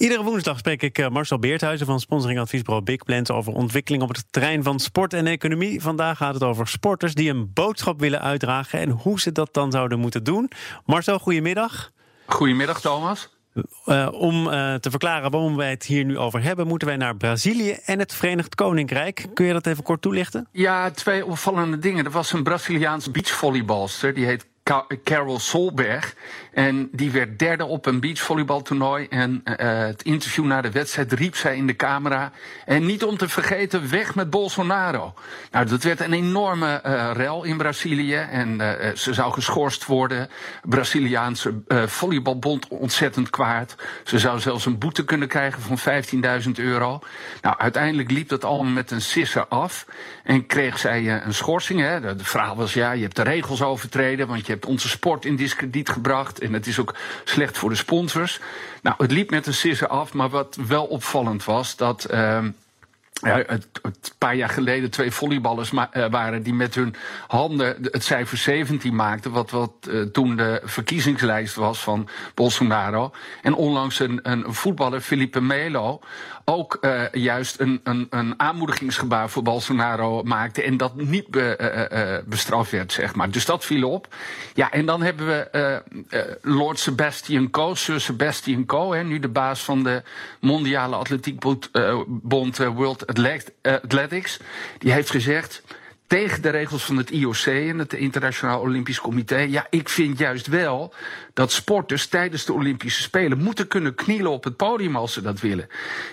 Iedere woensdag spreek ik eh, Marcel Beerthuizen van sponsoringadviesbureau Big Plans over ontwikkeling op het terrein van sport en economie. Vandaag gaat het over sporters die een boodschap willen uitdragen en hoe ze dat dan zouden moeten doen. Marcel, goedemiddag. Goedemiddag, Thomas. Uh, om uh, te verklaren waarom wij het hier nu over hebben, moeten wij naar Brazilië en het Verenigd Koninkrijk. Kun je dat even kort toelichten? Ja, twee opvallende dingen. Er was een Braziliaans beachvolleybalster, die heet Carol Solberg. En die werd derde op een beachvolleybaltoernooi. En uh, het interview na de wedstrijd riep zij in de camera. En niet om te vergeten, weg met Bolsonaro. Nou, dat werd een enorme uh, rel in Brazilië. En uh, ze zou geschorst worden. Braziliaanse volleybalbond ontzettend kwaad. Ze zou zelfs een boete kunnen krijgen van 15.000 euro. Nou, uiteindelijk liep dat allemaal met een sisser af. En kreeg zij een schorsing. Hè. De, verhaal was, ja, je hebt de regels overtreden. Want hebt onze sport in discrediet gebracht. En het is ook slecht voor de sponsors. Nou, het liep met een sisser af, maar wat wel opvallend was, dat. Uh, ja, het, het paar jaar geleden twee volleyballers uh, waren die met hun handen het cijfer 17 maakten. Wat, wat uh, toen de verkiezingslijst was van Bolsonaro. En onlangs een, een voetballer, Felipe Melo, ook juist een, een, een aanmoedigingsgebaar voor Bolsonaro maakte. En dat niet be, bestraft werd, zeg maar. Dus dat viel op. Ja, en dan hebben we Lord Sebastian Coe, Sir Sebastian Coe, nu de baas van de Mondiale Atletiekbond World Athletics, die heeft gezegd tegen de regels van het IOC en het Internationaal Olympisch Comité. Ja, ik vind juist wel dat sporters tijdens de Olympische Spelen moeten kunnen knielen op het podium als ze dat willen.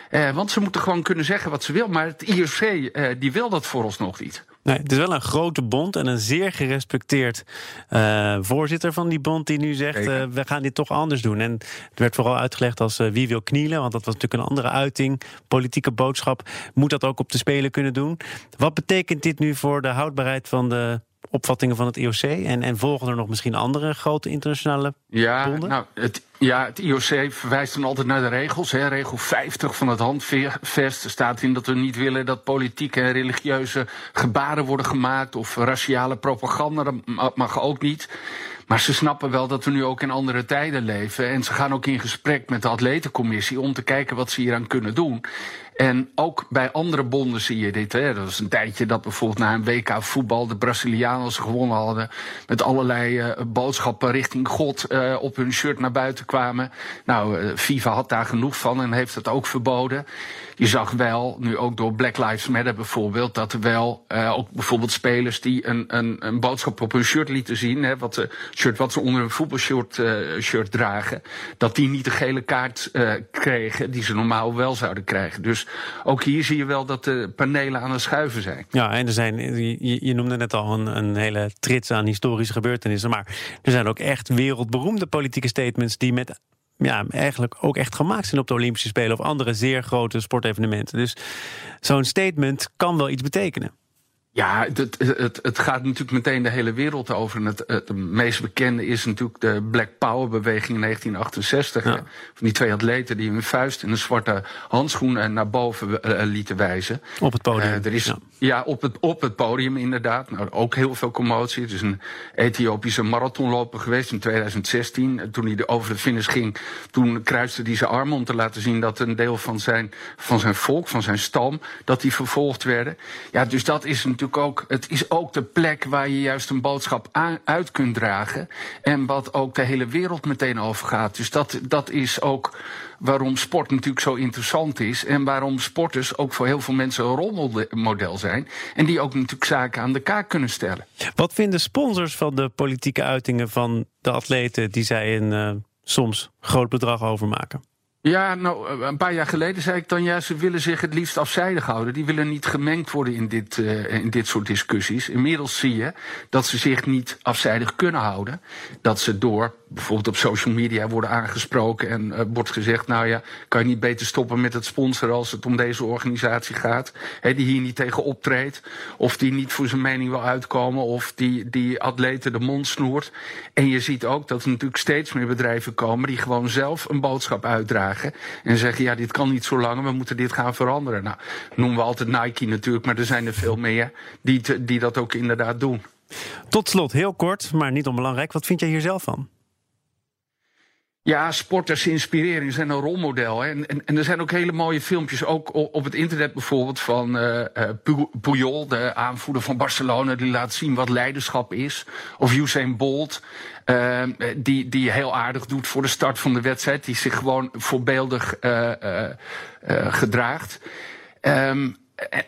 Eh, want ze moeten gewoon kunnen zeggen wat ze willen. Maar het IOC eh, die wil dat voor ons nog niet. Nee, het is wel een grote bond en een zeer gerespecteerd uh, voorzitter van die bond die nu zegt: uh, we gaan dit toch anders doen. En het werd vooral uitgelegd als uh, wie wil knielen, want dat was natuurlijk een andere uiting, politieke boodschap. Moet dat ook op de Spelen kunnen doen? Wat betekent dit nu voor de houdbaarheid van de opvattingen van het IOC? En, en volgen er nog misschien andere grote internationale ja, bonden? Nou, het, ja, het IOC verwijst dan altijd naar de regels. Hè. Regel 50 van het handvest staat in dat we niet willen dat politieke en religieuze gebaren worden gemaakt. Of raciale propaganda, dat mag ook niet. Maar ze snappen wel dat we nu ook in andere tijden leven. En ze gaan ook in gesprek met de atletencommissie om te kijken wat ze hieraan kunnen doen. En ook bij andere bonden zie je dit. Hè. Dat was een tijdje dat bijvoorbeeld na een WK voetbal de Brazilianen gewonnen hadden. Met allerlei uh, boodschappen richting God uh, op hun shirt naar buiten kwamen. Nou, uh, FIFA had daar genoeg van en heeft het ook verboden. Je zag wel, nu ook door Black Lives Matter bijvoorbeeld, dat er wel ook bijvoorbeeld spelers die een, een, een boodschap op hun shirt lieten zien. Hè, wat, de shirt wat ze onder een voetbalshirt shirt dragen. Dat die niet de gele kaart kregen die ze normaal wel zouden krijgen. Dus ook hier zie je wel dat de panelen aan het schuiven zijn. Ja, en er zijn, je, je noemde net al een, een, hele trits aan historische gebeurtenissen. Maar er zijn ook echt wereldberoemde politieke statements die met. Ja, eigenlijk ook echt gemaakt zijn op de Olympische Spelen of andere zeer grote sportevenementen. Dus zo'n statement kan wel iets betekenen. Ja, het, het, het, gaat natuurlijk meteen de hele wereld over. En het, het meest bekende is natuurlijk de Black Power beweging in 1968. Ja. Van die twee atleten die hun vuist in een zwarte handschoen naar boven uh, lieten wijzen. Op het podium. Uh, er is, ja. ja, op, het, op het podium inderdaad. Nou, ook heel veel commotie. Het is een Ethiopische marathonloper geweest in 2016. Toen hij over de finish ging, toen kruiste hij zijn armen om te laten zien dat een deel van zijn, van zijn volk, van zijn stam, dat die vervolgd werden. Ja, dus dat is natuurlijk ook, het is ook de plek waar je juist een boodschap uit kunt dragen. En wat ook de hele wereld meteen over gaat. Dus dat, dat is ook waarom sport natuurlijk zo interessant is. En waarom sporters ook voor heel veel mensen een rolmodel zijn. En die ook natuurlijk zaken aan de kaak kunnen stellen. Wat vinden sponsors van de politieke uitingen van de atleten die zij een uh, soms groot bedrag overmaken? Ja, nou, een paar jaar geleden zei ik dan juist, ze willen zich het liefst afzijdig houden. Die willen niet gemengd worden in dit, uh, in dit soort discussies. Inmiddels zie je dat ze zich niet afzijdig kunnen houden. Dat ze door bijvoorbeeld op social media worden aangesproken en uh, wordt gezegd: Nou ja, kan je niet beter stoppen met het sponsoren als het om deze organisatie gaat? He, die hier niet tegen optreedt, of die niet voor zijn mening wil uitkomen, of die, die atleten de mond snoert. En je ziet ook dat er natuurlijk steeds meer bedrijven komen die gewoon zelf een boodschap uitdragen en zeggen: Ja, dit kan niet zo lang, we moeten dit gaan veranderen. Nou, noemen we altijd Nike natuurlijk, maar er zijn er veel meer die, die dat ook inderdaad doen. Tot slot, heel kort, maar niet onbelangrijk. Wat vind jij hier zelf van? Ja, sporters inspireren zijn een rolmodel. En, en, er zijn ook hele mooie filmpjes, ook op het internet bijvoorbeeld, van uh, Puyol, de aanvoerder van Barcelona, die laat zien wat leiderschap is. Of Usain Bolt, uh, die, die heel aardig doet voor de start van de wedstrijd, die zich gewoon voorbeeldig gedraagt. Um,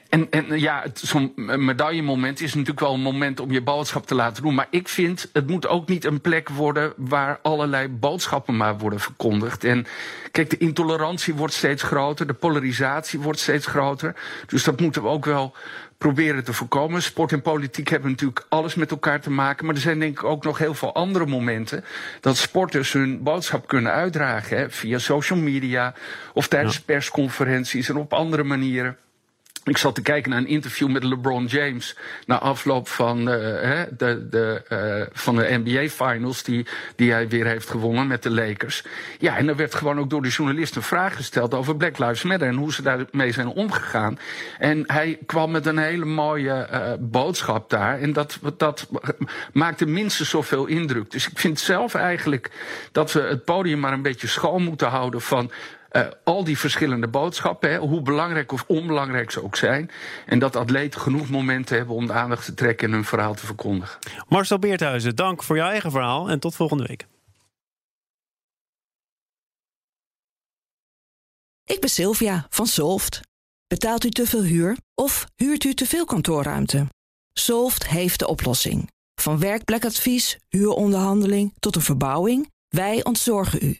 en, en ja, zo'n medaillemoment is natuurlijk wel een moment om je boodschap te laten doen. Maar ik vind, het moet ook niet een plek worden waar allerlei boodschappen maar worden verkondigd. En kijk, de intolerantie wordt steeds groter, de polarisatie wordt steeds groter. Dus dat moeten we ook wel proberen te voorkomen. Sport en politiek hebben natuurlijk alles met elkaar te maken. Maar er zijn denk ik ook nog heel veel andere momenten dat sporters hun boodschap kunnen uitdragen. Hè, via social media of tijdens persconferenties en op andere manieren. Ik zat te kijken naar een interview met LeBron James. Na afloop van, uh, de, de, uh, van de NBA Finals. Die, die hij weer heeft gewonnen met de Lakers. Ja, en er werd gewoon ook door de journalisten een vraag gesteld over Black Lives Matter. En hoe ze daarmee zijn omgegaan. En hij kwam met een hele mooie uh, boodschap daar. En dat, dat maakte minstens zoveel indruk. Dus ik vind zelf eigenlijk dat we het podium maar een beetje schoon moeten houden van uh, al die verschillende boodschappen, hè, hoe belangrijk of onbelangrijk ze ook zijn. En dat atleten genoeg momenten hebben om de aandacht te trekken en hun verhaal te verkondigen. Marcel Beerthuizen, dank voor jouw eigen verhaal en tot volgende week. Ik ben Sylvia van Solft. Betaalt u te veel huur of huurt u te veel kantoorruimte? Solft heeft de oplossing. Van werkplekadvies, huuronderhandeling tot een verbouwing, wij ontzorgen u.